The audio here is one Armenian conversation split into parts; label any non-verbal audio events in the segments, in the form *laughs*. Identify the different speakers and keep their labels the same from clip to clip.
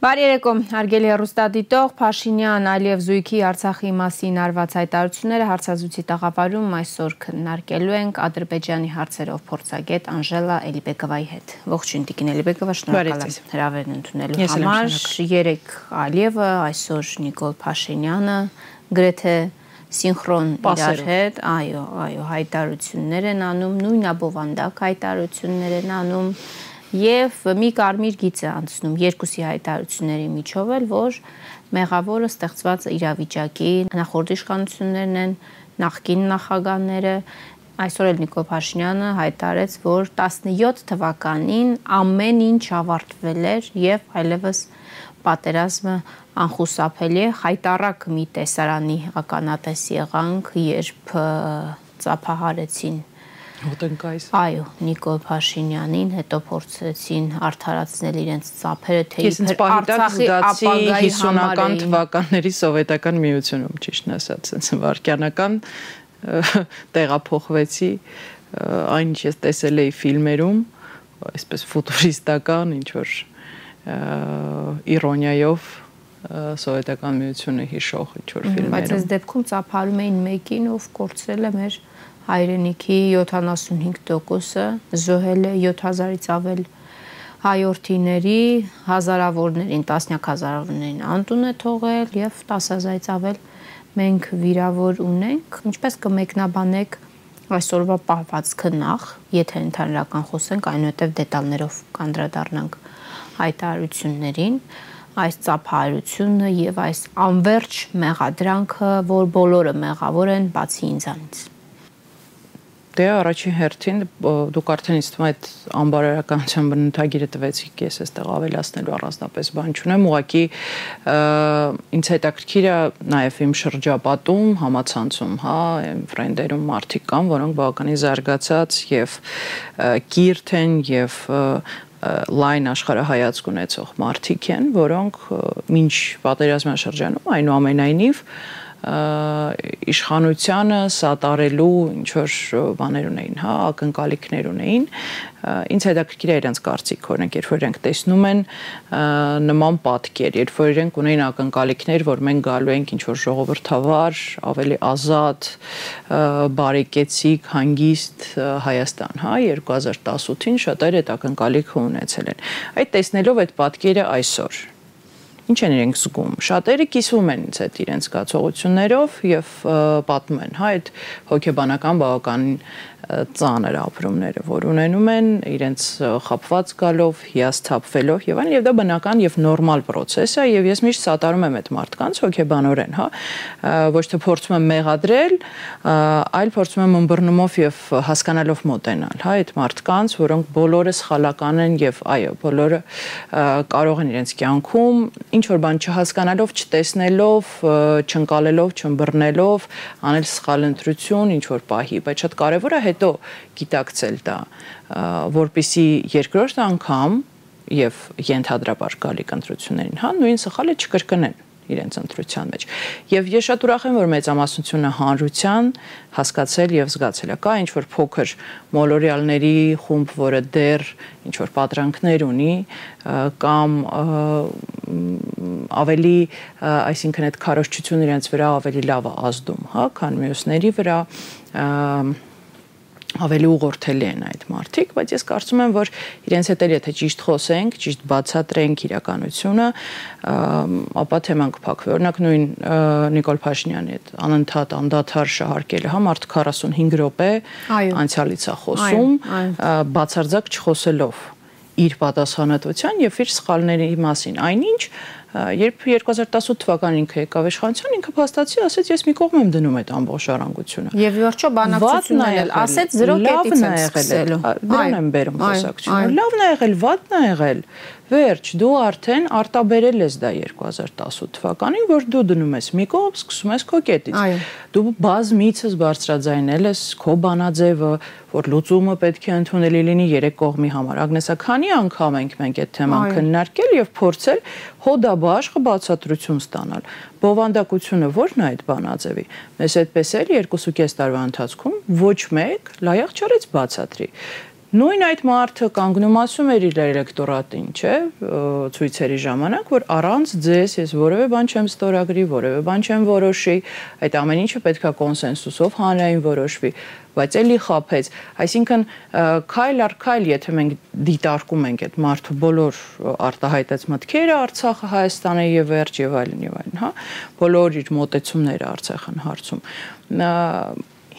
Speaker 1: Բարի երեկո, հարգելի հեռուստադիտող Փաշինյան Ալիև Զույգի Արցախի մասին արված հայտարարությունները հարցազրույցի տաղավարում այսօր քննարկելու ենք Ադրբեջանի հարցերով փորձագետ Անժելա Էլիբեկովայի հետ։ Ողջույն Տիկին Էլիբեկովա, շնորհակալ եմ հրավերն ընդունելու համար։ Երեք Ալիևը, այսօր Նիկոլ Փաշինյանը գրեթե սինխրոն իրար հետ, այո, այո, հայտարարություններ են անում, նույնաբովանդակ հայտարարություններ են անում եւ մի կարմիր գիծ է անցնում երկուսի հայտարարությունների միջով էլ, որ մեղավորը ստեղծված իրավիճակի նախորդ իշխանություններն են, նախկին նախագահները այսօր էլ Նիկոլ Փաշինյանը հայտարարեց, որ 17 թվականին ամեն ինչ ավարտվել էր եւ այլևս պատերազմը անխուսափելի է հայտարարք մի տեսարանի ականատես եղանք, երբ ծափահարեցին
Speaker 2: Հոտնկայս։
Speaker 1: Այո, Նիկոլ Փաշինյանին հետո փորձեցին արդարացնել իրենց ծափերը,
Speaker 2: թե իբր Արցախի ապագայի 50-ական թվականների սովետական միությունում ճիշտն ասած, sense վարքյանական տեղափոխվեցի այն ինչ ես տեսել էի ֆիլմերում, այսպես ֆուտուրիստական ինչ որ իրոնիայով սովետական միությունը հիշող ինչ որ ֆիլմերում։
Speaker 1: Բայց այս դեպքում ծափարում էին մեկին, ով կորցրել է մեր հայրենիքի 75%-ը, զոհել է 7000-ից ավել հայորդիների, հազարավորներին, տասնյակ հազարավորներին անտուն է թողել եւ 10000-ից ավել մենք վիրավոր ունենք, ինչպես կմեկնաբանեք այսօրվա պահվածքը նախ, եթե ընդհանրական խոսենք, այնուհետև դետալներով կանդրադառնանք հայտարարություններին, այս ծափահարությունը եւ այս անverջ մեղադրանքը, որ բոլորը մեղավոր են բացի ինձանից
Speaker 2: դե առաջին հերթին դուք արդեն ինձ թվում է այդ անբարերականության բնութագիրը տվեցիք, ես այստեղ ավելացնելու առանձնապես բան չունեմ, ուղղակի ինձ հետաքրքիր է նաև իմ շրջապատում, համացանցում, հա, իմ ֆրենդերում մարդիկ կան, որոնք բավականին զարգացած եւ կիրթ են եւ լայն աշխարհայացք ունեցող մարդիկ են, որոնք ինչ պատերազմյան շրջանում այնուամենայնիվ այն իշխանությանը սատարելու ինչ որ բաներ ունեին, հա, ակնկալիքներ ունեին։ Ինչ հետաքրքիր է իրենց կարծիք, օրինակ, երբ որ իրենք տեսնում են նման պատկեր, երբ որ իրենք ունեին ակնկալիքներ, որ մենք գալու ենք ինչ որ ժողովրդավար, ավելի ազատ, բարեկեցիկ, հանգիստ Հայաստան, հա, 2018-ին շատերը այդ ակնկալիքը ունեցել են։ Այդ տեսնելով այդ պատկերը այսօր ինչ են իրենք զգում։ Շատերը կիսվում են ինձ այդ իրենց զգացողություններով եւ պատմում են, հա, այդ հոգեբանական բավական ծանր ապրումները, որ ունենում են իրենց խապված գալով, հիասթափվելով եւ այլն, եւ դա բնական եւ նորմալ process է եւ ես միշտ սատարում եմ այդ մարդկանց հոգեբանորեն, հա, ոչ թե փորձում եմ մեղադրել, այլ փորձում եմ ըմբռնումով եւ հասկանալով մոտենալ, հա, այդ մարդկանց, որոնք բոլորը սխալական են եւ այո, բոլորը կարող են իրենց կյանքում ինչ որ բան չհասկանալով, չտեսնելով, չընկալելով, չըմբռնելով, անել սխալ ընտրություն, ինչ որ պահի, բայց շատ կարեւոր է հետո գիտակցել դա, որpիսի երկրորդ անգամ եւ ենթադրաբար գալի կընտրություններին, հա, նույն սխալը չկրկնեն իրենց ընտրության մեջ։ Եվ ես շատ ուրախ եմ, որ մեծամասնությունը հանրության հասկացել եւ զգացել է։ Կա ինչ որ փոքր մոլորիալների խումբ, որը դեռ ինչ որ պատրանքներ ունի կամ ավելի, այսինքն այդ քարոշչությունը իրենց վրա ավելի լավ է ազդում, հա, քան մյուսների վրա ավելի ուղղորդելի են այդ մարդիկ, բայց ես կարծում եմ, որ իրենց հետ էլ եթե ճիշտ խոսենք, ճիշտ բացատրենք իրականությունը, ապա թեման կփակվի։ Օրինակ նույն Նիկոլ Փաշինյանի հետ անընդհատ անդադար շահարկելը, հա, մարդ 45 րոպե անցյալից է խոսում, բացարձակ չխոսելով իր պատասխանատվության եւ իր սխալների մասին։ Այնինչ Երբ 2018 թվականին ինքը եկավ իշխանության, ինքը փաստացի ասեց, ես մի կողմ եմ դնում այդ ամբողջ առանգությունը։
Speaker 1: Եվ վերջո բանակցությունն էլ ասեց 0 կետից եմ սկսելու։
Speaker 2: Դրան եմ բերում խոսակցությունը։ Լավն է եղել, վատն է եղել։ Վերջ, դու արդեն արտաբերել ես դա 2018 թվականին, որ դու դնում ես մի կողմ, սկսում ես քո կետից։ Դու բազմիցս բարձրաձայնել ես քո բանաձևը, որ լուծումը պետք է ընդունելի լինի երեք կողմի համար։ Ագնեսա, քանի անգամ ենք մենք այդ թեման քննարկել եւ փորձել հոդաբաշխ բացատրություն ստանալ։ Բովանդակությունը ո՞րն է այդ բանաձևի։ Մեզ այդպես էլ 2.5 տարվա ընթացքում ոչ մեկ լայախ չարեց բացատրի Նույն այդ մարդը կանգնում ասում էր իր էլեկտորատին, չէ, ցույցերի ժամանակ, որ առանց ձեզ ես որևէ բան չեմ ստորագրի, որևէ բան չեմ որոշի, այդ ամեն ինչը պետքա կոնսենսուսով հանրային որոշվի, բայց էլի խափեց։ Այսինքն քայլ առ քայլ, եթե մենք դիտարկում ենք այդ մարդու բոլոր արտահայտած մտքերը Արցախը, Հայաստանը եւ վերջ եւ այլն եւ այլն, հա, բոլոր իր մտեցումները Արցախն հարցում։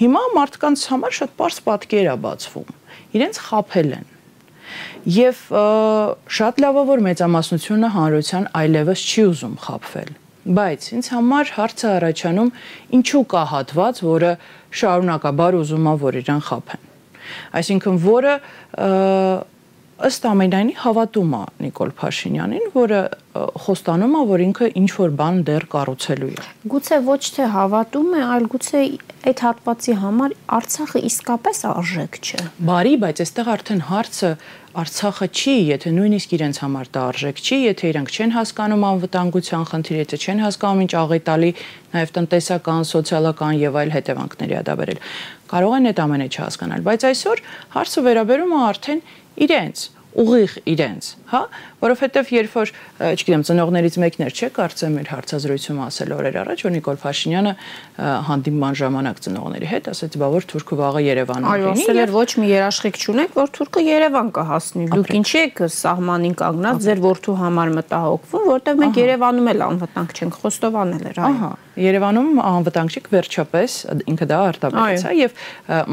Speaker 2: Հիմա մարդկանց համար շատ པարս պատկեր է բացվում իրենց խափել են եւ շատ լավ է որ մեծամասնությունը հանրության այլևս չի ուզում խափվել բայց ինձ համար հարցը առաջանում ինչու կա հատված որը շարունակաբար ուզում է որ իրան խափեն այսինքն որը ըստ ամենայնի հավատում է Նիկոլ Փաշինյանին, որը խոստանում է, որ ինքը ինչ որ բան դեռ կառուցելու է։
Speaker 1: Գուցե ոչ թե հավատում է, այլ գուցե այդ հատվածի համար Արցախը իսկապես արժեք չէ։
Speaker 2: Բարի, բայց այստեղ արդեն հարցը Արցախը չի, եթե նույնիսկ իրենց համար դա արժեք չի, եթե իրենք չեն հասկանում անվտանգության խնդիրը, եթե չեն հասկանում ինչ աղետալի նաև տնտեսական, սոցիալական եւ այլ հետևանքների ա դա բերել։ Կարող են այդ ամենը չհասկանալ, բայց այսօր հարցը վերաբերում է արդեն իրենց ուղիղ իրենց, հա, որովհետև երբ որ, չգիտեմ, ծնողներից մեկն էր, չէ, կարծեմ իր հարցազրույցում ասել օրեր առաջ, որ Նիկոլ Փաշինյանը հանդիպման ժամանակ ծնողների հետ ասաց, բա որ թուրքը վաղը Երևանում
Speaker 1: լինի։ Այո, ասել էր ոչ մի երաշխիք չունեք, որ թուրքը Երևան կհասնի։ Դուք ինչի եք սահմանին կանգնած ձեր որդու համար մտահոգվում, որտեղ մենք Երևանում էլ անվտանգ չենք, խոստովանել էր,
Speaker 2: այո։ Ահա, Երևանում անվտանգ չեք վերջապես ինքը դա արտաբերեց, հա, եւ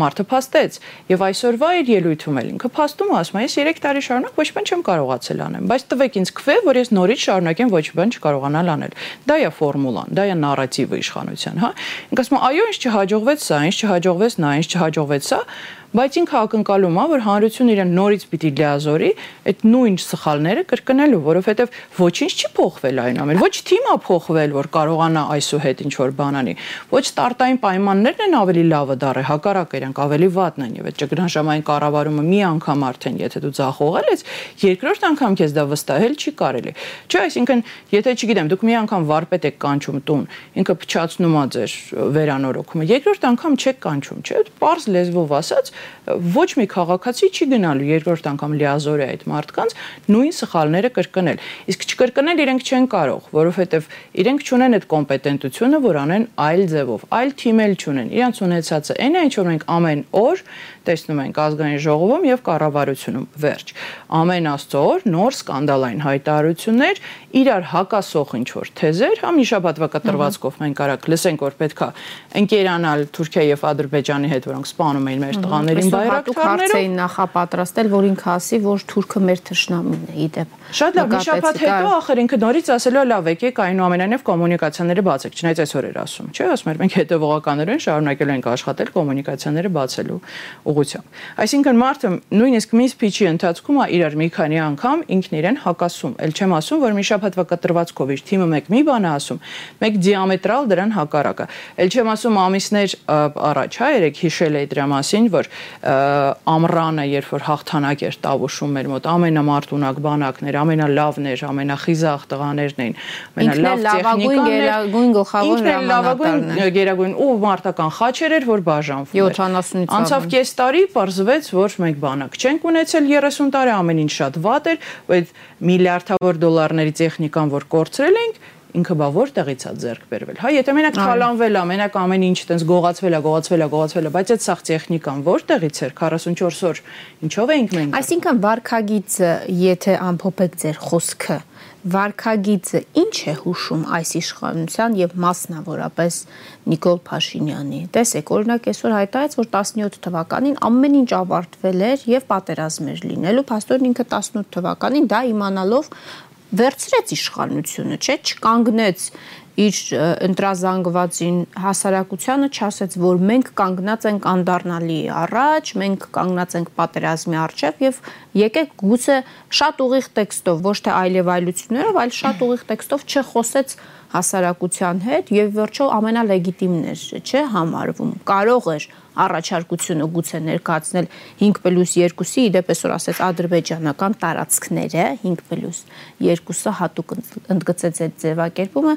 Speaker 2: մարդը փաստեց։ Եւ այսօրվա իր ելույթում էլ ինքը փաստում ասում է, ես 3 տարի շարունակ ոչ բան չեմ կարողացել անեմ, բայց տվեք ինձ քվե, որ ես նորից շարունակեմ ոչ բան չկարողանալ անել։ Դա է ֆորմուլան, դա է նարատիվը իշխանության, հա։ Ինքը ասում է, այո, ինչ չհաջողվեց սա, ինչ չհաջողվեց նա, ինչ չհաջողվեց սա, բայց ինքը ակնկալում է, որ հանրությունը իրեն նորից պիտի լիազորի այդ նույն սխալները կրկնելու, որովհետև ոչինչ չի փոխվել այն ամեն։ Ոչ թիմա փոխվել, որ կարողանա այսուհետ ինչ որ բան անի։ Ոչ ստարտային պայմաններն են ավելի լավը դարը, հակառակ իրենք ավելի վատն են եւ այդ ճգնաժամային կառավարումը մի անգամ արդեն եթե դու ձախողել ես, երկրորդ անգամ քեզ դա վստահել չի կարելի։ Չէ, այսինքն, եթե չգիտեմ, դուք մի անգամ վարպետ եք կանչում տուն, ինքը փչացնում է ձեր վերանորոգումը, երկրորդ անգամ չեք կանչում, չէ՞։ Պարզ լեզվով ասած, ոչ մի քաղաքացի չի գնալու երկրորդ անգամ լիազոր է այդ մարդկանց նույն սխալները կրկնել։ Իսկ չկրկնել իրենք չեն կարող, որովհետև իրենք չունեն այդ կոմպետենտությունը, որ անեն այլ ձևով, այլ թիմ էլ չունեն։ Իրանց ունեցածը այն է, ինչ որ մենք ամեն օր տեսնում ենք ազգային ժողովում եւ կառավարությունում։ Վերջ։ Ամեն աստծո օր նոր սկանդալային հայտարարություններ, իրար հակասող ինչ որ թեզեր, հա մի շաբաթվա կտրվածքով մենք արագ լսենք, որ պետքա ընկերանալ Թուրքիա եւ Ադրբեջանի հետ, որոնք սպանում էին մեր տղաներին
Speaker 1: բայրակտարներով։ Հարց էին նախապատրաստել, որ ինքը ասի, որ Թուրքը մեր թշնամին է, իդեպ։
Speaker 2: Շատ լավ, մի շաբաթ հետո ախր ինքը նորից ասելու է լավ եկեք այնուամենայնիվ կոմունիկացիաները բացեք, չնայած այսօր էր ասում, չէ՞, ասում էր մենք հետևողականորեն շարունակելու ենք աշխատել կոմունիկացիաները բացելու ուղղությամբ։ Այսինքն մարդը նույնիսկ մի սփիչի ընթացքում է իրար մի քանի անգամ ինքն իրեն հակասում։ Էլ չեմ ասում, որ մի շաբաթվա կտրվածքով իր թիմը մեկ մի բան է ասում, մեկ դիամետրալ դրան հակառակը։ Էլ չեմ ասում ամիսներ առաջ, հա, երեք հիշել էի դրա մասին, որ ամռանը, երբ որ հաղթանակ էր տավուշում մեր մոտ, ամենամարտունակ բանակներ, ամենալավներ, ամենախիզախ տղաներն էին,
Speaker 1: ամենալավ տեխնիկան, գերագույն գլխավոր հրամանատարն
Speaker 2: էր։ Գերագույն ու մարտական խաչեր էր, որ բաժանվում
Speaker 1: էր։ 70-ից
Speaker 2: անցավ կես տարի պարզվեց, որ մենք բանակ չենք ունեցել 30 տարի, ամեն ինչ շատ վատ էր, այդ միլիարդավոր դոլարների տեխնիկան, որ կորցրել ենք, ինքը բա որտեղից է ձեռք բերվել։ Հա, եթե մենակ թալանվել է, մենակ ամեն ինչ տենց գողացվել է, գողացվել է, գողացվել է, բայց այդ սաղ տեխնիկան որտեղից էր 44 օր ինչով էինք մենք։
Speaker 1: Այսինքն վարկագիծը, եթե ամփոփեք ձեր խոսքը, վարկագիծը ինչ է հուշում այս իշխանության եւ մասնավորապես Նիկոլ Փաշինյանի։ Տեսեք, օրինակ այսօր հայտարարեց, որ 17 թվականին ամեն ինչ ավարտվել էր եւ պատերազմ էր լինելու, փաստորեն ինքը 18 թվականին դա իմանալով վերցրեց իշխանությունը, չէ, չկանգնեց իր ընտրազանգվածին հասարակությանը չասեց, որ մենք կանգնած ենք անդառնալի առաջ, մենք կանգնած ենք պատերազմի առջև եւ եկեք գուցե շատ ուղիղ տեքստով, ոչ թե այլև այլություններով, այլ շատ ուղիղ տեքստով չխոսեց հասարակության հետ եւ վերջո ամենալեգիտիմն էր, չէ, համարվում։ Կարող էր առաջարկությունը գուցե ներկայացնել 5+2-ի իդեպ այսօր ասեց ադրբեջանական տարածքները 5+2-ը հատուկ ընդգծեց այդ ձևակերպումը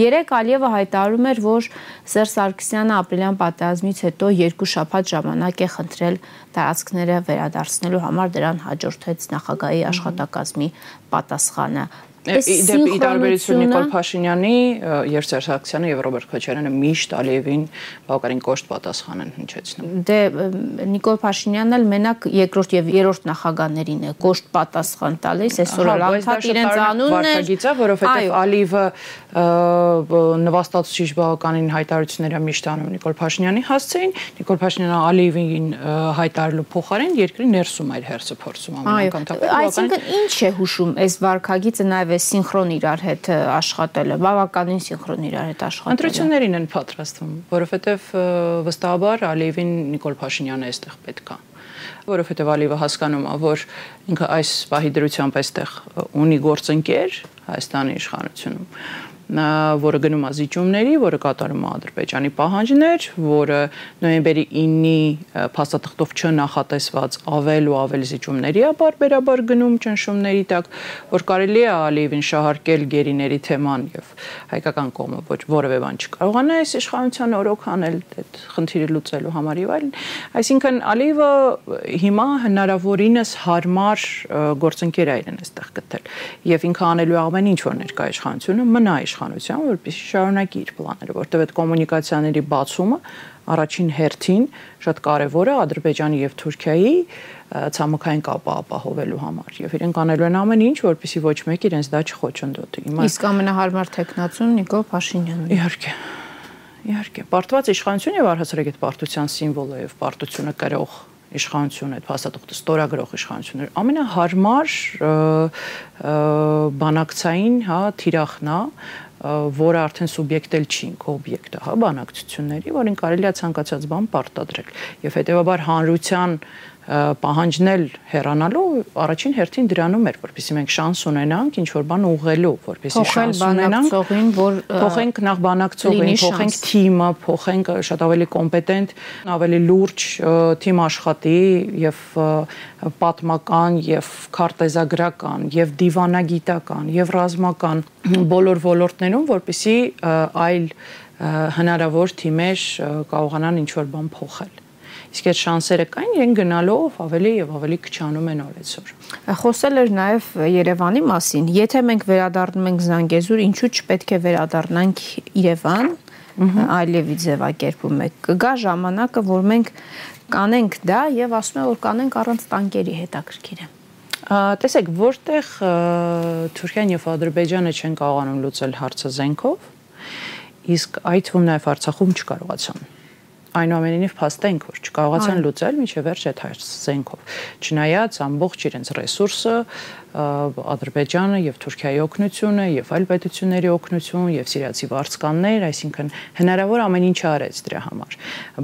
Speaker 1: երեք Ալիևը հայտարարում էր որ Սերժ Սարգսյանը ապրիլյան պատերազմից հետո երկու շաբաթ ժամանակ է խնդրել տարածքները վերադարձնելու համար դրան հաջորդեց նախագահի աշխատակազմի պատասխանը
Speaker 2: Իդեպ ի տարբերություն Նիկոլ Փաշինյանի, Երբ Սարգսյանը եւ Ռոբերտ Քոչարյանը միշտ Ալիևին բավականին կոշտ պատասխան են հնչեցնում։
Speaker 1: Դե Նիկոլ Փաշինյանն էլ մենակ երկրորդ եւ երրորդ նախագահներին է կոշտ պատասխան տալիս, այսօր էլ անդադ իրենց անունն է։
Speaker 2: Վարչագիծը, որովհետեւ Ալիևը նվաստացուցիչ բավականին հայտարարությունները միշտ անում Նիկոլ Փաշինյանի հասցեին, Նիկոլ Փաշինյանը Ալիևին հայտարարելու փոխարեն երկրի ներսում այլ հերթը փորձում
Speaker 1: ամենակնդակը։ Այսինքն ինչ է հուշում այս վարկագիծը նաեւ նաև է սինխրոն իրար հետ աշխատելը, բավականին սինխրոն իրար հետ աշխատելը։
Speaker 2: Ընտրություններին են պատրաստվում, որովհետև վստահաբար Ալիևին Նիկոլ Փաշինյանը այստեղ պետք է որովհետև Ալիևը հասկանում է, որ ինքը այս պահի դրությամբ այստեղ ունի գործընկեր Հայաստանի իշխանությունում որը գնում է զիջումների, որը կատարում է Ադրբեջանի պահանջներ, որը նոյեմբերի 9-ի փաստաթղթով չնախատեսված ավել ու ավել զիջումների է բարբերաբար գնում ճնշումների տակ, որ կարելի է Ալիևին շահարկել գերիների թեման եւ հայկական կողմը ոչ որևէ բան չկարողանա այս իշխանության օրոք անել այդ խնդիրը լուծելու համար եւ այլն։ Այսինքն Ալիևը հիմա հնարավորինս հարմար գործընկեր է իրեն այստեղ գտել եւ ինքը անելու ամեն ինչ որ ներկայ իշխանությունը մնա իշխ իշխանության, որպեսզի շարունակի իր պլանները, որտեղ այդ կոմունիկացիաների բացումը առաջին հերթին շատ կարևոր է Ադրբեջանի եւ Թուրքիայի ցամաքային կապը ապահովելու համար եւ իրենք անելու են ամեն ինչ, որպեսզի ոչ մեկ իրենց դա չխոչընդոտի։
Speaker 1: Հիմա իսկ ամենահարմար տեխնացուն Նիկոլ Փաշինյանն
Speaker 2: է։ Իհարկե։ Իհարկե, պարտված իշխանություն եւ առհասարակ այդ պարտության սիմվոլը եւ պարտությունը կրող իշխանություն այդ փաստաթղթը ստորագրող իշխանություններ ամենահարմար բանակցային հա թիրախն է որը արդեն սուբյեկտել չի ինքը օբյեկտը, հա, բանակցությունների, որին կարելի է ցանկացած բան պարտադրել։ Եվ հետեւաբար հանրության պահանջնել հեռանալու առաջին հերթին դրանում էր, որպեսզի մենք շանս ունենանք ինչ որ բան ուղղելու, որպեսզի շանս ունենանք,
Speaker 1: որ
Speaker 2: փոխենք նախ բանակցողին, փոխենք թիմը, փոխենք շատ ավելի կոմպետենտ, ավելի լուրջ թիմ աշխատի եւ պատմական եւ քարտեզագրական եւ դիվանագիտական եւ ռազմական բոլոր ոլորտներում, որպեսզի այլ հնարավոր թիմեր կարողանան ինչ որ բան փոխել իսկ այդ շանսերը կային իրեն գնալով ավելի եւ ավելի քչանում են օրեցօր։
Speaker 1: Խոսել էր նաեւ Երևանի մասին։ Եթե մենք վերադառնում ենք Զանգեզուր, ինչու չպետք է վերադառնանք Երևան, այլևի ձևակերպում եք։ Կգա ժամանակը, որ մենք կանենք դա եւ ասում եմ որ կանենք առանց տանկերի հետաքրքիր է։
Speaker 2: Տեսեք, որտեղ Թուրքիան եւ Ադրբեջանը չեն կարողանում լուծել հարցը զենքով, իսկ այդ թվում նաեւ Արցախում չկարողացան այնուամենայնիվ փաստենք որ չկարողացան լուծել միջև վերջ այդ հայց զենքով չնայած ամբողջ իրենց ռեսուրսը Ադրբեջանը եւ Թուրքիայի օգնությունը եւ այլ պետությունների օգնություն եւ սիրիացի վարձկաններ, այսինքն հնարավոր ամեն ինչ արեց դրա համար։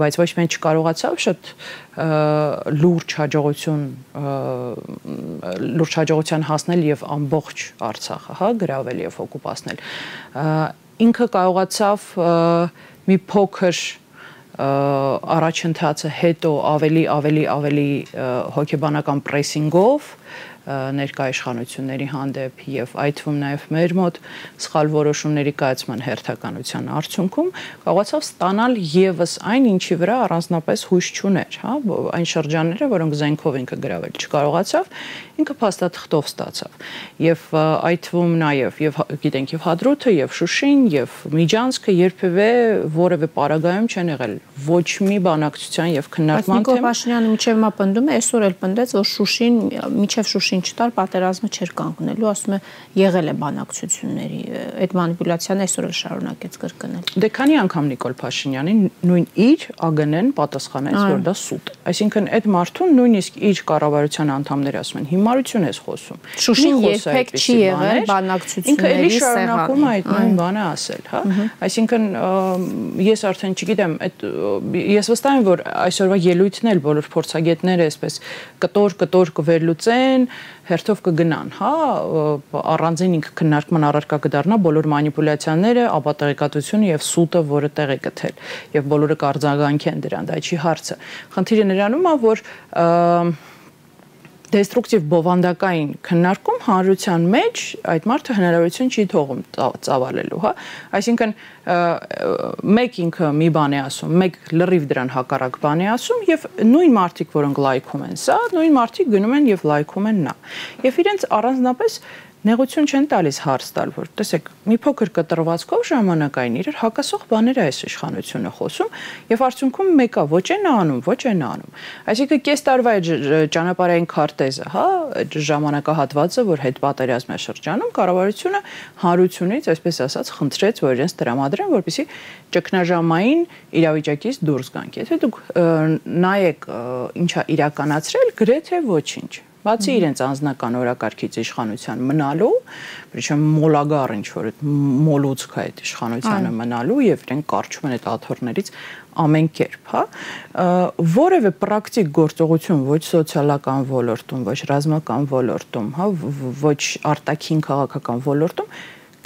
Speaker 2: Բայց ոչ միայն չկարողացավ շատ լուրջ հաջողություն լուրջ հաջողության հասնել եւ ամբողջ Արցախը, հա, գրավել եւ օկուպացնել։ Ինքը կարողացավ մի փոքր առաջընթացը հետո ավելի ավելի ավելի հոգեբանական պրեսինգով ներկայ իշխանությունների հանդեպ եւ այդ թվում նաեւ մեր մոտ սխալ որոշումների կայացման հերթականության արդյունքում կարողացավ ստանալ եւս այն ինչի վրա առանձնապես հույս չուներ, հա, այն շրջանները, որոնք զենքով ինքը գրավել չկարողացավ, ինքը փաստաթղթով ստացավ։ Եվ այդ թվում նաեւ եւ գիտենք եւ Հադրութը եւ Շուշին եւ Միջանցքը երբևէ որևէ պարագայում չեն եղել ոչ մի բանակցության եւ քննարկման
Speaker 1: թեմ։ Նիկոլ Փաշինյանը միջև մա պնդում է, այսօր էլ պնդեց, որ Շուշին միջև Շուշին չտար պատերազմը չէր կանգնելու, ասում է եղել է բանակցությունների։ Այդ մանիպուլյացիան այսօր էլ շարունակեց կրկնել։
Speaker 2: Դե քանի անգամ Նիկոլ Փաշինյանին նույն իր ԱԳՆ-ն պատասխանեց, որ դա սուտ Այսինքն այդ մարդուն նույնիսկ իր կառավարության անդամները ասում են, հիմարություն ես խոսում։
Speaker 1: Շուշին երբեք չի եղել բանակցությունների
Speaker 2: սեղան։ Ինքը էլի շարունակում է այդ նույն բանը ասել, հա։ Այսինքն ես արդեն չգիտեմ, այդ ես վստահ եմ, որ այսօրվա ելույթն էլ բոլոր փորձագետները այսպես կտոր կտոր կվերլուծեն հերթով կգնան, հա, առանձին ինքը քննարկման առարկա կդառնա բոլոր մանիպուլյացիաները, ապատեղեկատվությունը եւ սուտը, որը տեղ է գտել եւ բոլորը կարձագանքեն դրան, դա չի հարցը։ Խնդիրը նրանում է, որ և, դեստրուկտիվ բովանդակային քննարկում հանրության մեջ այդ մարդը հնարավորություն չի թողում ծավալելու, հա։ Այսինքն մեկ ինքը մի բան է ասում, մեկ լրիվ դրան հակառակ բան է ասում եւ նույն մարդիկ, որոնք լայքում են սա, նույն մարդիկ գնում են եւ լայքում են նա։ Եվ իրենց առանձնապես նեղություն չեն տալիս հարց տալ, որ տեսեք, մի փոքր կտրվածքով ժամանակային իրար հակասող բաներ է այս իշխանությունը խոսում եւ արդյունքում մեկը ոչ են անում, ոչ են անում։ Այսինքն կես տարվա ճանապարհային քարտեզը, հա, ժամանակահատվածը, որ հետ պատերազմի շրջանում կառավարությունը հանրությունից, այսպես ասած, խնդրեց, որ իրենց տրամադրեն, որպեսզի ճգնաժամային իրավիճակից դուրս գանք։ Եթե դուք նայեք ինչա իրականացրել, գրեթե ոչինչ Բացի իրենց անձնական օրակարգից իշխանության մնալու, причем մոլագար ինչ որ այդ մոլուցք է այդ իշխանությանը մնալու եւ իրենք կարճում են այդ աթոռներից ամեն կերպ, հա, որևէ պրակտիկ գործողություն ոչ սոցիալական ոլորտում, ոչ ռազմական ոլորտում, հա, ոչ արտաքին քաղաքական ոլորտում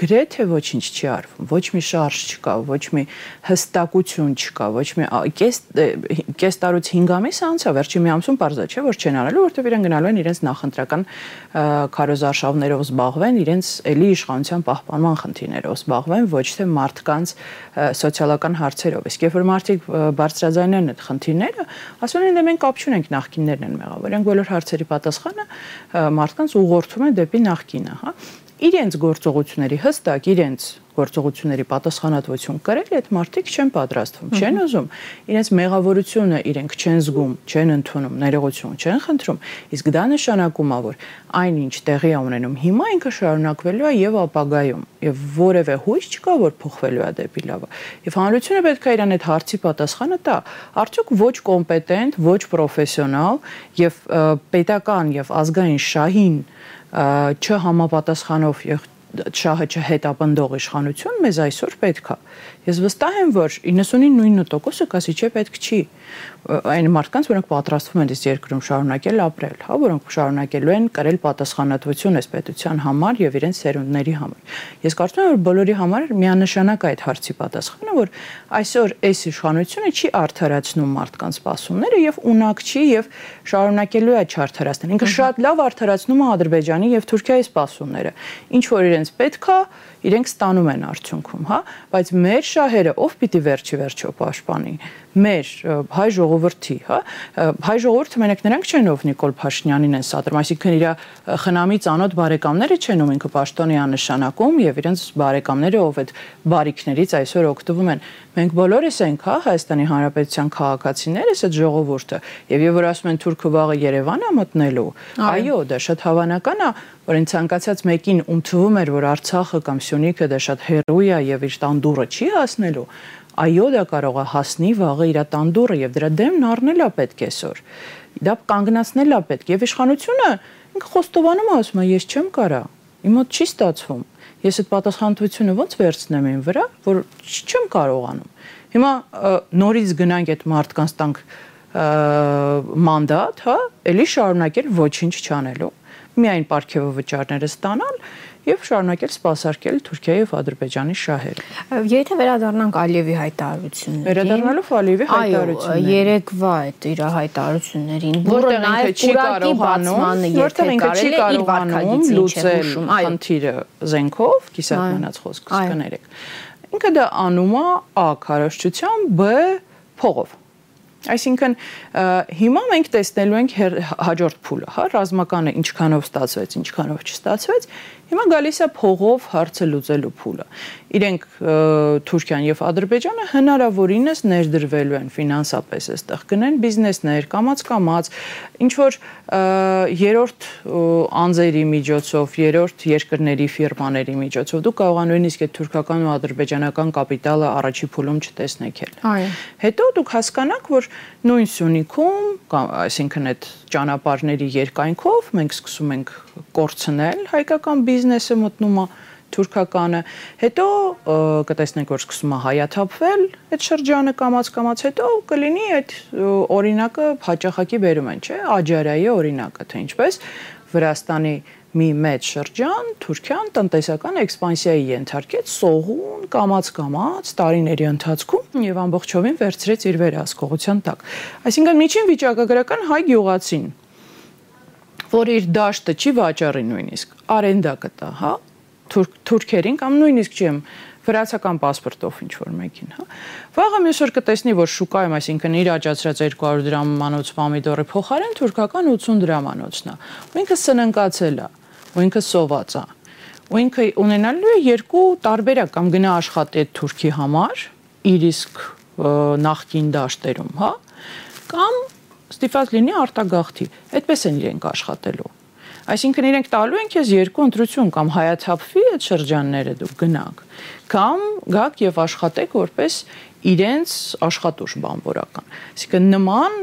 Speaker 2: գրեթե ոչինչ չի արվում, ոչ մի շարժ չկա, ոչ մի հստակություն չկա, ոչ մի կես կես տարուց 5 ամիս անցա, վերջի մի ամսում parza չէ, որ չեն արելու, որովհետև իրեն գնալու են իրենց նախընտրական քարոզարշավներով զբաղվեն, իրենց էլի իշխանության պահպանման խնդիրներով զբաղվեն, ոչ թե մարդկանց սոցիալական հարցերով։ Իսկ երբ որ մարդիկ բարձրաձայնեն այդ խնդիրները, ասում են դե մենք կապ չունենք նախկիններն են մեղավոր, են բոլոր հարցերի պատասխանը մարդկանց ուղղորդում են դեպի նախկինը, հա իրենց գործողությունների հստակ իրենց գործողությունների պատասխանատվություն կրել, այդ մարդիկ չեն պատրաստվում, չեն ուզում, իրենց մեղավորությունը իրենք չեն զգում, չեն ընդունում, ներողություն չեն խնդրում, իսկ դա նշանակում է, որ այնինչ տեղի է ունենում հիմա ինքը շարունակվելու է եւ ապագայում, եւ որևէ հույս չկա, որ փոխվելու է դեպի լավը։ Եվ հանրությունը պետք է իրան այդ հարցի պատասխանը տա, արդյոք ոչ կոմպետենտ, ոչ պրոֆեսիոնալ եւ պետական եւ ազգային շահին չհամապատասխանով շահը չհետապնդող իշխանություն մեզ այսօր պետք է։ Ես վստահ եմ, որ 99%-ը կասի չէ պետք չի այն մարդկանց, որոնք պատրաստվում են այս երկրում շարունակել ապրել, հա, որոնք շարունակելու են կրել պատասխանատվություն այս պետության համար եւ իրենց սերունդների համար։ Ես կարծում եմ, որ բոլորի համար միանշանակ այդ հարցի պատասխանը, որ այսօր այս իշխանությունը չի արդարացնում մարդկանց սպասումները եւ ունակ չի եւ շարունակելու է չարթարացնել։ Ինքը շատ լավ արդարացնում է Ադրբեջանի եւ Թուրքիայի սպասումները։ Ինչ որ իրենց պետքա, իրենք ստանում են արդյունքում, հա, բայց մեր շահերը ով պիտի վերջի վերջո պաշտպանի մեր հայ ժողովրդի, հա, հայ ժողովուրդը մենակ նրանք չեն, ով Նիկոլ Փաշինյանին են սադրում, այսինքն իր խնամի ծանոթ բարեկամները չեն, ում ինքը պաշտոնի աննշանակում եւ իրենց բարեկամները, ով այդ բարիկներից այսօր օգտվում են։ Մենք բոլորս ենք, հա, Հայաստանի Հանրապետության քաղաքացիներս այդ ժողովուրդը, եւ եւ որ ասում են թուրքը վաղը Երևան է մտնելու, այո, դա շատ հավանական է, որ այն ցանկացած մեկին ում թվում էր, որ Արցախը կամ Սյունիքը դա շատ հերոյ է եւ իր տան դուրը չի հասնելու, այո դա կարող է հասնի վաղը իր տանդուրը եւ դրա դեմն առնել է պետք այսօր դա կանգնացնել է պետք եւ իշխանությունը ինքը խոստովանում է ասում է ես չեմ կարա իմ մոտ չի ստացվում ես այդ պատասխանատվությունը ո՞նց վերցնեմ ին վրա որ չեմ կարողանում հիմա նորից գնանք այդ մարդկանց տանք մանդատ, հա, ելի շարունակել ոչինչ չանելու, միայն պարգևը վճարները ստանան եւ շարունակել սпасարկել Թուրքիայի եւ Ադրբեջանի շահերը։
Speaker 1: Եթե վերադառնանք Ալիևի հայտարարություններին։
Speaker 2: Վերադառնալով Ալիևի հայտարարություններին։
Speaker 1: Այո, երեկվա այդ իր հայտարարություններին, որը նաեւ չի կարողանում,
Speaker 2: որտեղ ինքը չի կարողանում լուծել խնդիրը զենքով, կիսատ մնաց խոսքս կներեք։ Ինքը դա անում է Ա քարոշչությամբ, Բ փողով Այսինքն հիմա մենք տեսնելու ենք հաջորդ փուլը, հա, ռազմականը ինչքանով ստացվեց, ինչքանով չստացվեց, Հիմա գալիս է փողով հարցը լուծելու փուլը։ Իրենք Թուրքիան եւ Ադրբեջանը հնարավորինս ներդրվելու են ֆինանսապես այստեղ գնեն բիզնեսներ, կամած-կամած, ինչ որ երրորդ անձերի միջոցով, երրորդ երկրների ֆիրմաների միջոցով դու կարող ես նույնիսկ այդ թուրքական ու ադրբեջանական կապիտալը առաջի փուլում չտեսնեք էլ։
Speaker 1: Այո։
Speaker 2: Հետո դուք հասկանաք, որ նույն Սյունիքում, այսինքն այդ ճանապարհների երկայնքով մենք սկսում ենք կորցնել հայկական բիզնեսը մտնում է թուրքականը հետո կտեսնենք որ սկսում է հայաթափվել այդ շրջանը կամած-կամած հետո կլինի այդ օրինակը հաճախակի բերում են չէ աջարայի օրինակը թե ինչպես Վրաստանի մի մեծ շրջան Թուրքիան տնտեսական էքսպանսիայի ենթարկեց սողուն կամած-կամած տարիների ընթացքում եւ ամբողջովին վերցրեց իր վերահսկողության տակ։ Այսինքն միջին վիճակագրական հայ գյուղացին, որ իր դաշտը չի վաճառի նույնիսկ, արենդա կտա, հա? Թուրք թուրքերին կամ նույնիսկ չեմ վրացական паспортով ինչ որ մեկին, հա։ Վաղը մյուս օր կտեսնի, որ շուկայում, այսինքն իր աճացրած 200 դրամանոց պամիդորի փոխարեն թուրքական 80 դրամանոցն է։ Ու ինքը սննկացել է, ու ինքը սոված է։ Ու ինքը ունենալու է երկու տարբերակ կամ գնա աշխատի այդ թուրքի համար, իր իսկ նախքին դաշտերում, հա, կամ ստիպված լինի արտագաղթի։ Այդպես են իրենք աշխատելու։ Այսինքն իրենք տալու են քեզ երկու ընտրություն կամ հայաթափվի այդ շրջանները դու գնանք կամ գաք եւ աշխատեք որպես իրենց աշխատուժ բանվորական։ Այսինքն նման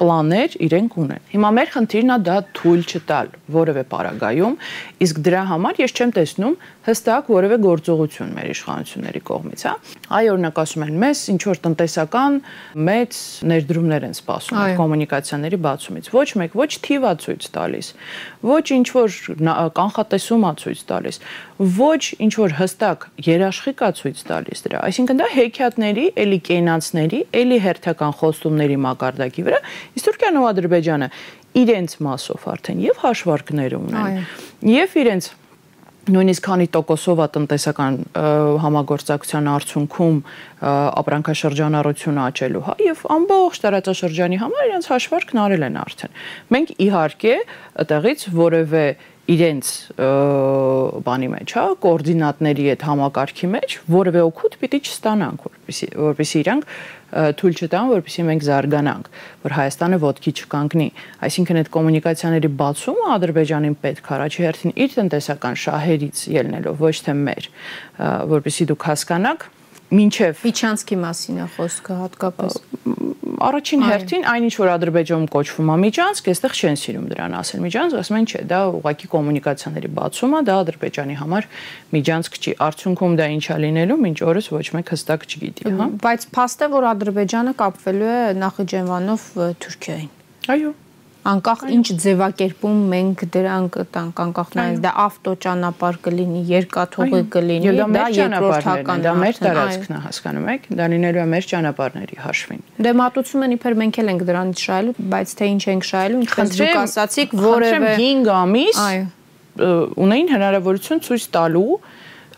Speaker 2: պլաններ իրենք ունեն։ Հիմա մեր խնդիրն է դա թույլ չտալ որևէ պարագայում, իսկ դրա համար ես չեմ տեսնում հստակ որևէ գործողություն մեր իշխանությունների կողմից, հա։ Այ օրինակ ասում են, մեզ ինչ որ տնտեսական մեծ ներդրումներ են սպասում կոմունիկացիաների բացումից։ Ոչ մեկ, ոչ թիվա ցույց տալիս, ոչ ինչ որ կանխատեսումա ցույց տալիս, ոչ ինչ որ հստակ երաշխիքա ցույց տալիս դրա։ Այսինքն դա հեքիաթների, էլի կենացների, էլի հերթական խոստումների մակարդակի վրա, իսկ Թուրքիան ու Ադրբեջանը իրենց մասով արդեն եւ հաշվարկներ ունեն։ Եվ իրենց նույնիսկ քանի տոկոսով է տնտեսական համագործակցության արդյունքում ապրանքաշրջանառությունը աճելու, հա, եւ ամբողջ տարածաշրջանի համար իրենց հաշվարկն արել են արդեն։ Մենք իհարկե այդտեղից որևէ իրենց բանի մեջ, հա, կոորդինատների այդ համակարգի մեջ որևէ օգուտ պիտի չստանանք, որպեսի որպեսի իրանք թույլ չտան, որպեսի մենք զարգանանք, որ Հայաստանը ոդկի չկանգնի։ Այսինքն այդ կոմունիկացիաների բացումը Ադրբեջանին պետք է առաջի հերթին իր տնտեսական շահերից ելնելով, ոչ թե մեր, որպեսի դուք հասկանաք, մինչև
Speaker 1: Միչանսկի մասին է խոսքը հատկապես
Speaker 2: առաջին հերթին այնինչ որ Ադրբեջանում կոչվում է Միջանցք, այստեղ չեն սիրում դրան ասել Միջանցք, ասում են չէ, դա ուղղակի կոմունիկացիաների բացում է, դա Ադրբեջանի համար Միջանցք չի։ Արդյունքում դա ինչա լինելու, մինչ օրս ոչ մեկ հստակ չգիտի, հա։
Speaker 1: Բայց փաստ է որ Ադրբեջանը կապվելու է Նախիջևանով Թուրքիային։
Speaker 2: Այո
Speaker 1: անկախ ինչ ձևակերպում մենք դրանք տանք անկախ նայած դա ավտոճանապարհ կլինի երկաթուղի կլինի
Speaker 2: դա երկրորդական դա մեր տարածքն է հասկանում եք դա լինելու է մեր ճանապարհների հաշվին
Speaker 1: դե մատուցում են իբր մենք էլ ենք դրանից շահելու բայց թե ինչ ենք շահելու ինչպես դուք ասացիք
Speaker 2: որևէ 5 ամիս ունեին հնարավորություն ցույց տալու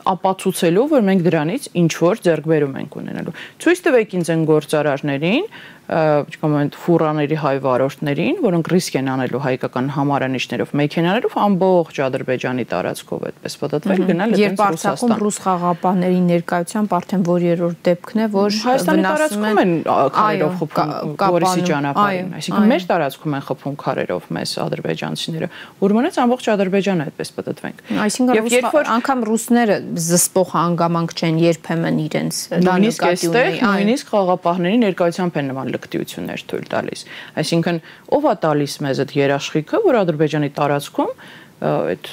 Speaker 2: ապացուցելով որ մենք դրանից ինչ որ ձեռքբերում ենք ունենալու ցույց տվեք ինձ այն գործարարներին չկոմենտ ֆուրաների հայ վարորդներին, որոնք ռիսկ են անելու հայկական համարանիշներով, մեքենաներով ամբողջ Ադրբեջանի տարածքով այդպես պատտվել գնալ
Speaker 1: այդպես Ռուսաստան։ Երբ ռուս խաղապահների ներկայությամբ արդեն որ երրորդ դեպքն է, որ
Speaker 2: Հայաստանի տարածքում են քարերով խփում Գորիսի ճանապարհին, այսինքն մեր տարածքում են խփում քարերով մեզ ադրբեջանցիները, որ մնաց ամբողջ Ադրբեջանը այդպես պատտվենք։
Speaker 1: Այսինքն երբ որ անգամ ռուսները զսպող հանգամանք չեն երբեմն իրենց
Speaker 2: դա նկատի ունի, նույնիսկ խաղապահների ներկայությամբ են նման լկտիություններ թույլ տալիս։ Այսինքն ով է տալիս մեզ այդ երաշխիքը, որ Ադրբեջանի տարածքում այդ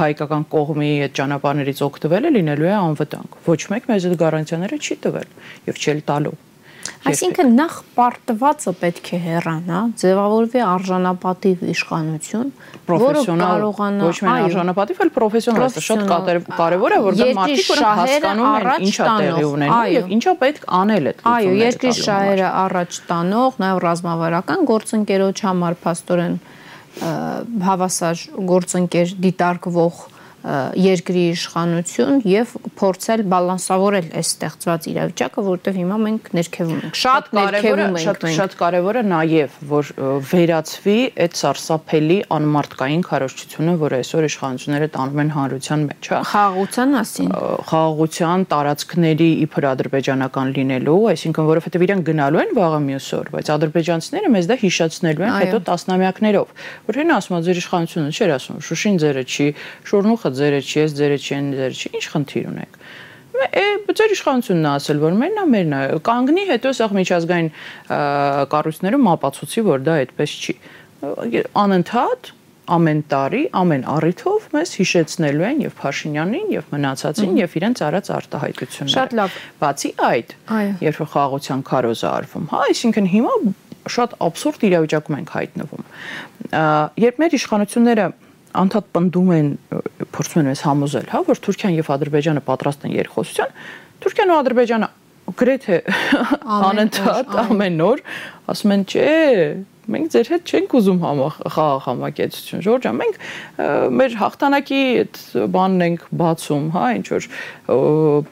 Speaker 2: հայկական կողմի այդ ճանապարհներից օգտվելը լինելու է անվտանգ։ Ոչ մեկ մեզ այդ գարանտիաները չի տվել եւ չի տալու։
Speaker 1: Այսինքն նախ պարտվածը պետք է հեռանա, ձևավորվի արժանապատիվ իշխանություն, որը կարողանա
Speaker 2: ոչ միայն արժանապատիվ, այլ պրոֆեսիոնալ, դա շատ կարևոր է, որ դա մարդիկ որ հասկանում են ինչա տեղի ունենում եւ ինչա պետք անել այդ
Speaker 1: Այո, երկրի շահերը առաջ տանող, նաեւ ռազմավարական գործընկերոջ համար փաստորեն հավասար գործընկեր դիտարկվող երկրի իշխանություն եւ փորձել բալանսավորել այս ստեղծված իրավիճակը, որովհետեւ հիմա մենք ներքևում ենք։
Speaker 2: Շատ կարևորը շատ շատ կարևորը նաեւ որ վերացվի այդ սարսափելի անմարտկային քարոշչությունը, որը այսօր իշխանությունները տանում են հանրության մեջ, հա։
Speaker 1: Խաղաղության մասին։
Speaker 2: Խաղաղության տարածքների իբր ադրբեջանական լինելու, այսինքն որովհետեւ իրենք գնալու են վաղը մյուս օր, բայց ադրբեջանցիները մեզ դա հիշեցնելու են հետո տասնամյակներով։ Որ հեն ասում է ձեր իշխանությունը չէր ասում, Շուշին ձերը չի, Շորնուխը ձերը չի, ես ձերը չի, են ձերը չի, ինչ խնդիր ունեք։ Է ձեր իշխանությունն է ասել, որ մերն է, մերն է։ Կանգնի հետո սա միջազգային կառույցներում ապացուցի, որ դա այդպես չի։ Անընդհատ ամեն տարի, ամեն առիթով մեզ հիշեցնելու են եւ Փաշինյանին եւ մնացածին եւ իրենց արած արտահայտությունները։
Speaker 1: Շատ լավ։
Speaker 2: Բացի այդ, երբ խաղաղության քարոզը արվում, հա, այսինքն հիմա շատ абսուրդ իրավիճակում ենք հայտնվում։ երբ մեր իշխանությունները անդադ պնդում են փորձում են մեզ համոզել, հա, որ Թուրքիան եւ Ադրբեջանը պատրաստ են երկխոսության, Թուրքիան ու Ադրբեջանը գրեթե *laughs* անընդհատ ամեն օր ասում են, չէ, մենք ձեր հետ չենք ուզում խաղաղ համակեցություն Ժորժա մենք մեր հաղթանակի այդ բանն ենք բացում հա ինչ որ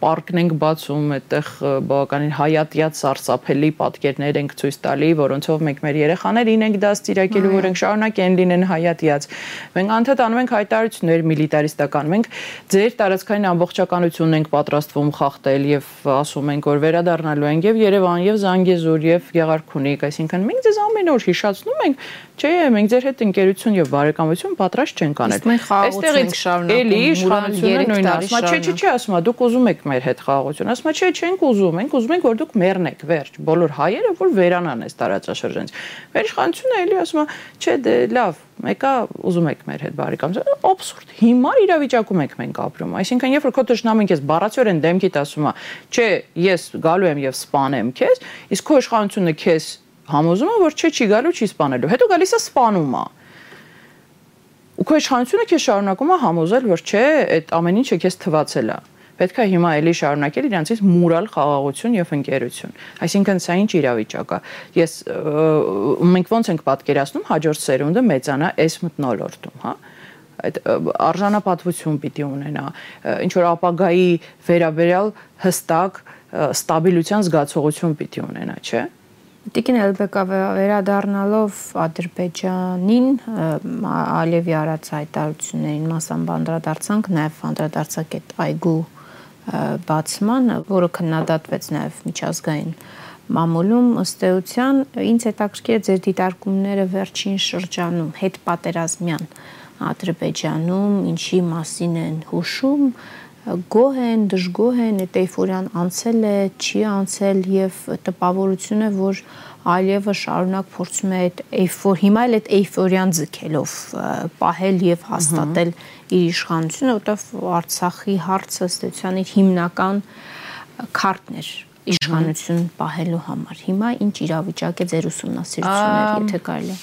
Speaker 2: պարկն ենք բացում այդտեղ բավականին հայատյաց սարսափելի պատկերներ ենք ցույց տալի որոնցով մենք մեր երեխաներին ենք դաստիարակելու որ ենք շարունակեն լինեն հայատյաց մենք անդադ անում ենք հայտարարություններ միլիտարիստական մենք ձեր տարածքային ամբողջականությունն ենք պատրաստվում խախտել եւ ասում ենք որ վերադառնալու ենք եւ Երևան եւ Զանգեզուր եւ Գեղարքունիք այսինքն մենք ձեզ ամեն օր հիշացնում ենք, չէ, մենք ձեր հետ ընկերություն եւ բարեկամություն պատրաստ չենք անել։
Speaker 1: Այստեղից
Speaker 2: էլի իշխանությունը նույնն ասում է, չէ, չէ, չէ, ասում է, դուք ուզում եք մեր հետ խաղաղություն։ Ասում է, չէ, չենք ուզում, մենք ուզում ենք, որ դուք մեռնեք, վերջ։ Բոլոր հայերը որ վերանան այս տարածաշրջանից։ Մեր իշխանությունը էլի ասում է, չէ, դե լավ, մեկը ուզում եք մեր հետ բարեկամություն, абսուրդ։ Հիմար իրավիճակում ենք մենք ապրում։ Այսինքն, երբ որ քո ճշնամին քեզ բառացիորեն դեմքիդ ասում է, չէ, ես գալու եմ եւ սպանեմ քեզ, իսկ քո իշխանությունը քեզ համոզում է, որ չէ, չի գալու, չի սپانելու։ Հետո գալիս է սپانում է։ Ու քո իշխանությունը քեզ շարունակում է համոզել, որ չէ, այդ ամեն ինչը քեզ թվացել է։ Պետք է հիմա էլի շարունակել իրancից մուրալ խաղաղություն եւ ընկերություն։ Այսինքն սա ինչ իրավիճակ է։ Ես մենք ոնց ենք պատկերացնում հաջորդ սերունդը մեծանա այս մտնոլորտում, հա՞ այդ արժանապատվություն պիտի ունենա ինչ որ ապագայի վերաբերյալ հստակ ստաբիլության զգացողություն պիտի ունենա, չէ՞։
Speaker 1: Տիկին Էլբեկա վերադառնալով Ադրբեջանին Ալիևի արած հայտարարություններին մասամբ անդրադարձանք, նաև անդրադարձակ այդ այգու բացման, որը քննադատվեց նաև միջազգային մամուլում ըստ էության ինձ հետաքրքիր է ձեր դիտարկումները վերջին շրջանում հետ պատերազմյան Ադրբեջանում ինչի մասին են հուշում գոհ են, դժգոհ են, այդ էйֆորիան անցել է, չի անցել եւ տպավորությունը, որ այլևս շարունակ փորձում է այդ էйֆոր, հիմա էլ այդ էйֆորիան ձգելով պահել եւ հաստատել իր իշխանությունը, որտեղ Արցախի հարցը ստեցյանի հիմնական քարտն էր իշխանություն պահելու համար։ Հիմա ինչ իրավիճակ է ձեր ուսումնասիրությունները, եթե կարելի է։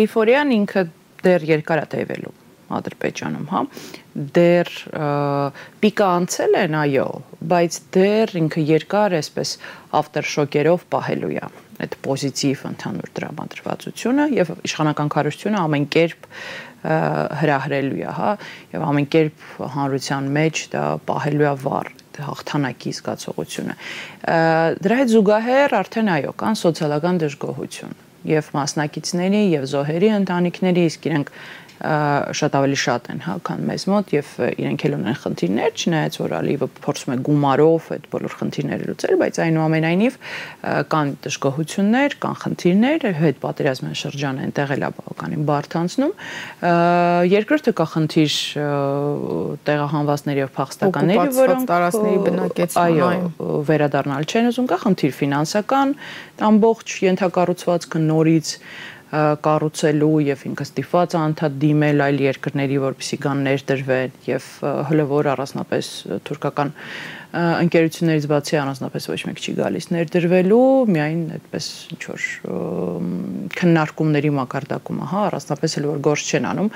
Speaker 2: Էйֆորիան ինքը դեռ երկար է տևելու Ադրբեջանում, հա դեռ պիկը անցել են, այո, բայց դեռ ինքը երկար էսպես ավտերշոկերով պահելու է այդ պոզիտիվ ընդհանուր դրամատրվածությունը եւ իշխանական քարոշչությունը ամեն կերպ հրահրելու է, հա, եւ ամեն կերպ հանրության մեջ դա պահելու է վառ հաղթանակի զգացողությունը։ Դրա հետ զուգահեռ արդեն այո, կան սոցիալական դժգոհություն եւ մասնակիցների եւ զոհերի ընտանիքների, իսկ իրենք շատ ավելի շատ են, հա, քան մեզ մոտ եւ իրենք էլ ունեն խնդիրներ, չնայած որ Ալիևը փորձում է գումարով այդ բոլոր խնդիրները լուծել, բայց այնուամենայնիվ կան դժգոհություններ, կան խնդիրներ, հետ պատերազմյան շրջանը այնտեղ էլ է բավականին բարդ անցնում։ Երկրորդը կա խնդիր տեղահանվածների եւ փախստականների,
Speaker 1: որոնք տարածքների բնակեցման
Speaker 2: այո, վերադառնալ չեն ուզում, կա խնդիր ֆինանսական, ամբողջ ենթակառուցվածքը նորից կառուցելու եւ ինքը ստիփված անդադ դիմել այլ երկրների, որպեսի կան ներդրվեն եւ հլվոր առանձնապես թուրքական ընկերություններից բացի առանձնապես ոչ մեկ չի գալիս ներդրվելու, միայն այդպես ինչ որ քննարկումների մակարդակում, հա, առանձնապես էլ որ գործ չեն անում,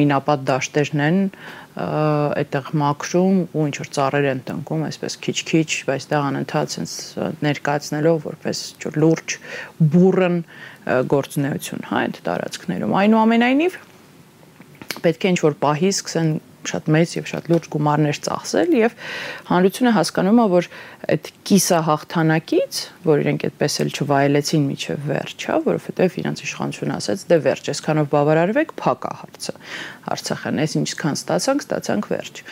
Speaker 2: մինապատ դաշտերն են այդտեղ մաքրում ու ինչ որ ծառեր են տնկում, այսպես քիչ-քիչ, բայց դա անընդհատ sense ներկայացնելով որպես ինչ որ լուրջ բուրըն գործունեություն, հա, այդ տարածքներում։ Այնուամենայնիվ պետք է ինչ որ պահի սկսեն շատ մեծ եւ շատ լուրջ գումարներ ծախսել եւ հանրությունը հասկանում է որ այդ կիսա հաղթանակից, որ իրենք այդպես էլ չվայելեցին միջև վերջ, հա, որովհետեւ իրանց իշխանությունը ասաց՝ դե վերջ, այսքանով բավարարվեք, փակա հարցը։ Արցախն էս ինչքան ստացանք, ստացանք վերջ։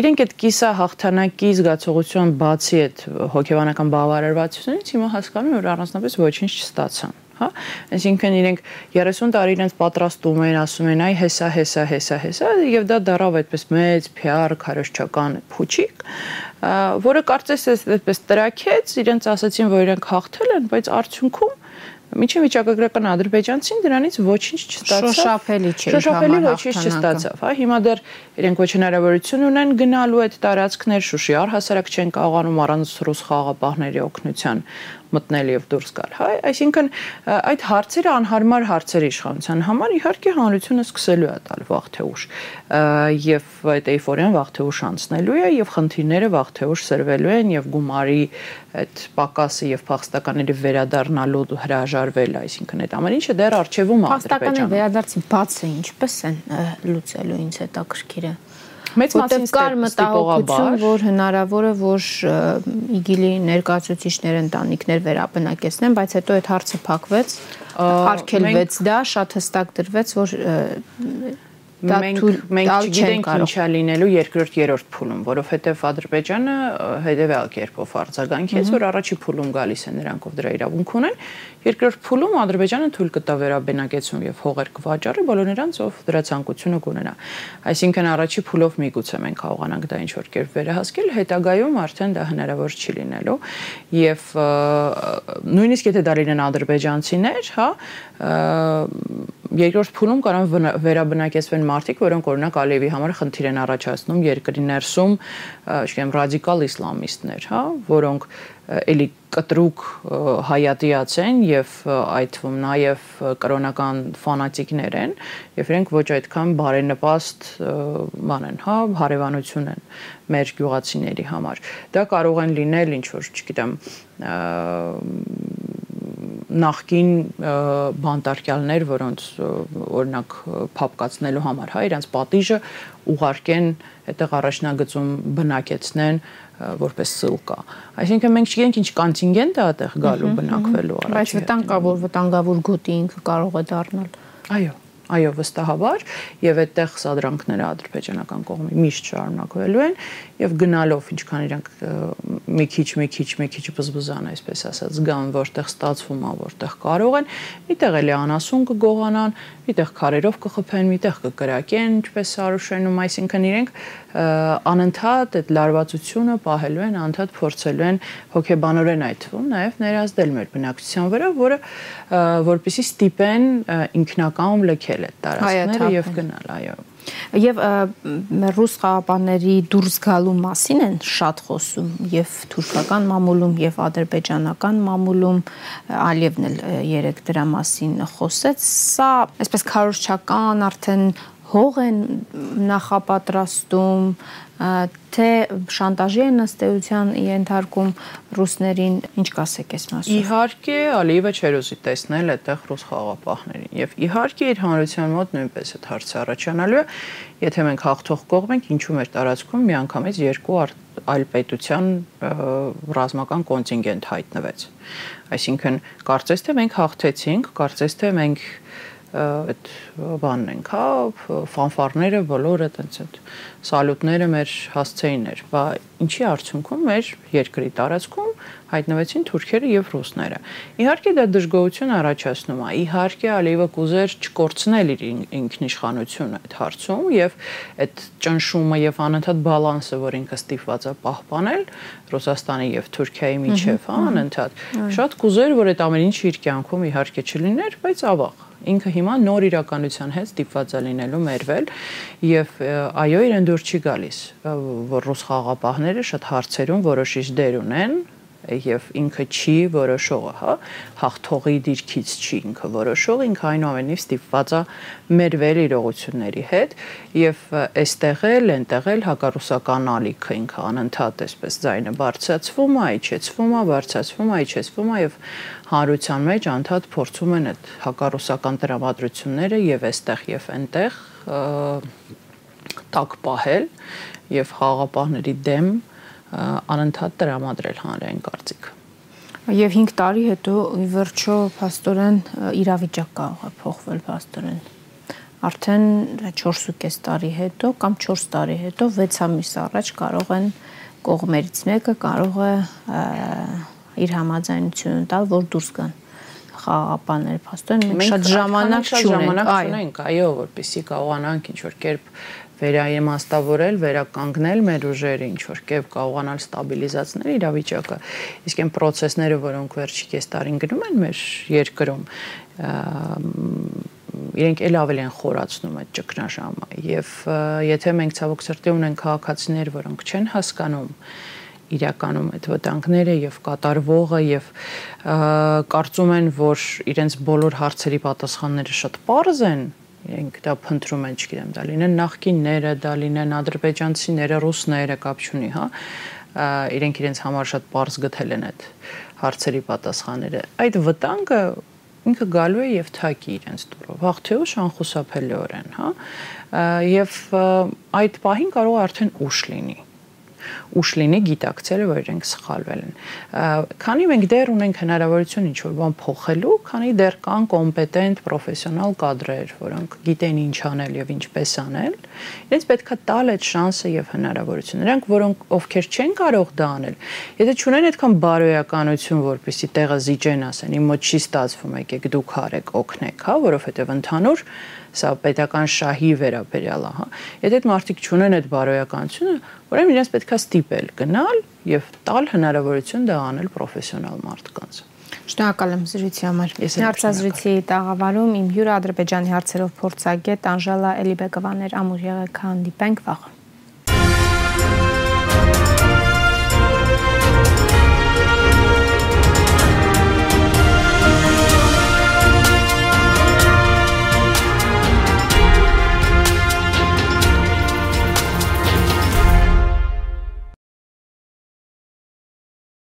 Speaker 2: Իրենք այդ կիսա հաղթանակի զգացողություն բացի այդ հոգեբանական բավարարվածությունից հիմա հասկանում որ առանձնապես ոչինչ չստացան հա այսինքն իրենք 30 տարի իրենց պատրաստում են ասում են այ հեսա հեսա հեսա հեսա եւ դա դարավ այդպես մեծ PR քարոշչական փուչիկ որը կարծես այդպես տրակեց իրենց ասացին որ իրենք հաղթել են բայց արդյունքում Միջին վիճակագրական ադրբեջանցին դրանից ոչինչ չստացավ։
Speaker 1: Շոշափելի չէ։
Speaker 2: Շոշափելի ոչինչ չստացավ, հա։ Հիմա դեռ իրենք ոչ հնարավորություն ունեն գնալու այդ տարածքներ Շուշի առհասարակ չեն կարողանում առանց ռուս խաղապահների օգնության մտնել եւ դուրս գալ, հա, այսինքն այդ հարցերը անհարմար հարցեր իշխանության համար իհարկե հանրությունը սկսելու է տալ վաղ թե ուշ եւ այդ էйֆորիան վաղ թե ուշ անցնելու է եւ խնդիրները վաղ թե ուշ սրվելու են եւ գումարի այդ պակասը եւ փախստականների վերադառնալու հրաժարվել, այսինքն այդ ամեն ինչը դեռ արժևում է
Speaker 1: Ադրբեջանում։ Փախստականի վերադարձի բացը ինչպես են լուծելու ինձ հետաքրքիր է
Speaker 2: մեծ մասին
Speaker 1: կար մտահոգություն, որ հնարավոր է որ իգիլի ներկայացուցիչներ ընտանիքներ վերաբնակեցնեն, բայց հետո այդ հարցը փակվեց, արգելվեց դա, շատ հստակ դրվեց, որ
Speaker 2: մենք մենք չգիտենք ինչա լինելու երկրորդ երրորդ փուլում, որովհետև Ադրբեջանը հետևյալ կերպով արձագանքեց, որ առաջի փուլում գալիս են նրանք, ով դրա իրավունք ունեն, երկրորդ փուլում Ադրբեջանը թույլ կտա վերաբնակեցում եւ հողեր կվաճառի բոլոր նրանց, ով դրա ցանկությունը կունենա։ Այսինքն առաջի փուլով միգուցե մենք կարողանանք դա ինչ որ կերպ վերահասկել, հետագայում արդեն դա հնարավոր չի լինելու եւ նույնիսկ եթե դա լինեն ադրբեջանցիներ, հա, երկրորդ փուլում կարող վերաբնակեցվեն մարդիկ, որոնք օրինակ Ալիևի համար խնդիր են առաջացնում երկրի ներսում, չգիտեմ, ռադիկալ իսլամիստներ, հա, որոնք էլի կտրուկ հայատիած են եւ այդ թվում նաեւ կրոնական ֆանատիկներ են եւ իրենք ոչ այդքան բարենպաստ բան են, հա, հարևանություն են մեր գյուղացիների համար։ Դա կարող են լինել ինչ որ, չգիտեմ, նախքին բանտարկյալներ, որոնց օրինակ փապկացնելու համար, հա, իրանց պատիժը ուղարկեն այդտեղ առաջնագծում բնակեցնեն որպես սլկա։ Այսինքն մենք չգիտենք ինչ կոնտինգենտ է այդտեղ գալու բնակվելու
Speaker 1: առաջ։ Բայց վտանգ կա, որ վտանգավոր գոտի ինքը կարող է դառնալ։
Speaker 2: Այո, այո, վստահաբար, եւ այդտեղ սադրանքները ադրբեջանական կողմի միշտ շարունակվելու են եւ գնալով ինչքան իրանք մի քիչ, մի քիչ, մի քիչ բզբզան, այսպես ասած, գան, որտեղ ստացվում է, որտեղ կարող են, միտեղ էլի անասուն կգողանան, միտեղ քարերով կխփեն, միտեղ կկրակեն, ինչպես Սարուշենում, այսինքն իրենք անընդհատ այդ լարվածությունը պահելու են, անընդհատ փորձելու են հոգեբանորեն այդ թվում նաև ներազդել մեր բնակչության վրա, որը որպեսի ստիպեն ինքնակամ լքել այդ տարածքները եւ գնալ, այո
Speaker 1: եւ ռուս խաղապանների դուրս գալու մասին են շատ խոսում եւ թուրքական մամուլում եւ ադրբեջանական մամուլում Ալիևն էլ երեք դրա մասին խոսեց սա այսպես քարոշչական արդեն հող են նախապատրաստում թե շանտաժի են ըստեյության ենթարկում ռուսներին ինչ կասեք այս մասով?
Speaker 2: Իհարկե Ալիևը չեր ուզի տեսնել այդտեղ ռուս խաղապահներին եւ իհարկե իր հանրության մոտ նույնպես այդ հարցը առաջանալու է. Եթե մենք հաղթող կողմ ենք ինչու մեր տարածքում միանգամից երկու այլ պետության ռազմական կոնտինգենտ հայտնվեց այսինքն կարծես թե մենք հաղթեցինք կարծես թե մենք այդ բանն ենք, հա, ֆանֆարները բոլորը տենց այդ սալյուտները մեր հասցեիներ, բա ինչի արդյունքում մեր երկրի տարածքում հայտնվեցին թուրքերը եւ ռուսները։ Իհարկե դա դժգոհություն առաջացնում է։ Իհարկե Ալիևը կուզեր չկորցնել իր ինքնիշխանությունը այդ հարցում եւ այդ ճնշումը եւ անընդհատ բալանսը, որ ինքը ստիպված է պահպանել Ռուսաստանի եւ Թուրքիայի միջեւ, հա, անընդհատ։ Շատ կուզեր, որ այդ ամեն ինչը իր կյանքում իհարկե չլիներ, բայց ավաղ ինքը հիմա նոր իրականության հետ ստիպված է լինելու մերվել եւ այո իրեն դուր չի գալիս որ ռուս խաղապահները շատ հարցերում որոշիչ դեր ունեն եւ ինքը չի որոշողը, հա, հաղթողի դիրքից չի ինքը որոշող, ինքը այնուամենայնիվ ստիպված է մերվել իրողությունների հետ եւ այստեղ էլ, այնտեղ էլ հակառուսական ալիքը ինքը անընդհատ այսպես ձայնը բարձրացվում է, իջեցվում է, բարձրացվում է, իջեցվում է եւ հանրության մեջ անդադ փորձում են այդ հակառուսական տրամադրությունները եւ այստեղ եւ այնտեղ տակ պահել եւ խաղապահների դեմ անընդհատ տրամադրել հանրային կարծիք։
Speaker 1: Եվ 5 տարի հետո ի վերջո փաստորեն իրավիճակ կարող է փոխվել փաստորեն։ Արդեն 4.5 տարի հետո կամ 4 տարի հետո 6 ամիս առաջ կարող են կողմերից մեկը կարող է իր համաձայնությունը տալ, որ դուրս գան խաղապաներ փաստորեն մենք շատ ժամանակ
Speaker 2: չունենք, այո, որպեսզի կարողանանք ինչ որ կերպ վերաիմաստավորել, վերականգնել մեր ուժերը, ինչ որ կերպ կարողանալ ստաբիլիզացնել իրավիճակը։ Իսկ այն process-ները, որոնք վերջի կես տարին գնում են մեր երկրում, իրենք ել ավելի են խորացնում այդ ճգնաժամը եւ եթե մենք ցավոք սրտի ունենք քաղաքացիներ, որոնք չեն հասկանում իրականում այդ վտանգները եւ կատարվողը եւ կարծում են, որ իրենց բոլոր հարցերի պատասխանները շատ པարզ են, իրենք դա փնտրում են, չգիտեմ, դա լինեն նախկինները, դա լինեն ադրբեջանցիները, ռուսները, կապ չունի, հա իրենք իրենց համար շատ པարզ գտել են այդ հարցերի պատասխանները։ Այդ վտանգը ինքը գալու է եւ թակի իրենց դուրով հաղթեուշ անխուսափելիորեն, հա։ Եվ այդ պահին կարող արդեն ուշ լինի ուշ լինի գիտակցելը, որ իրենք սխալվել են։ Քանի մենք դեռ ունենք հնարավորություն ինչ որ բան փոխելու, քանի դեռ կան կոմպետենտ պրոֆեսիոնալ կադրեր, որոնք գիտեն ինչ անել եւ ինչպես անել, իրենց պետքա տալ այդ շանսը եւ հնարավորությունը։ Նրանք, որոնք ովքեր չեն կարող դա անել, եթե չունեն այդքան բարոյականություն, որպեսի տեղը զիջեն ասեն, իմ մոտ չի ստացվում, եկեք դուք արեք, օգնեք, հա, որովհետեւ ընդհանուր սա պետական շահի վերաբերյալ է, հա։ Եթե այդ մարդիկ չունեն այդ բարոյականությունը, ուրեմն իրենց պետքա ստիպել գնալ եւ տալ հնարավորություն դա անել պրոֆեսիոնալ մարդկանց։
Speaker 1: Շնորհակալ եմ զրույցի համար։ Հարցազրույցի տաղավարում իմ հյուրը Ադրբեջանի հարցերով փորձագետ Անժելա Էլիբեկովան էր ամուր եղեք հանդիպենք վաղ։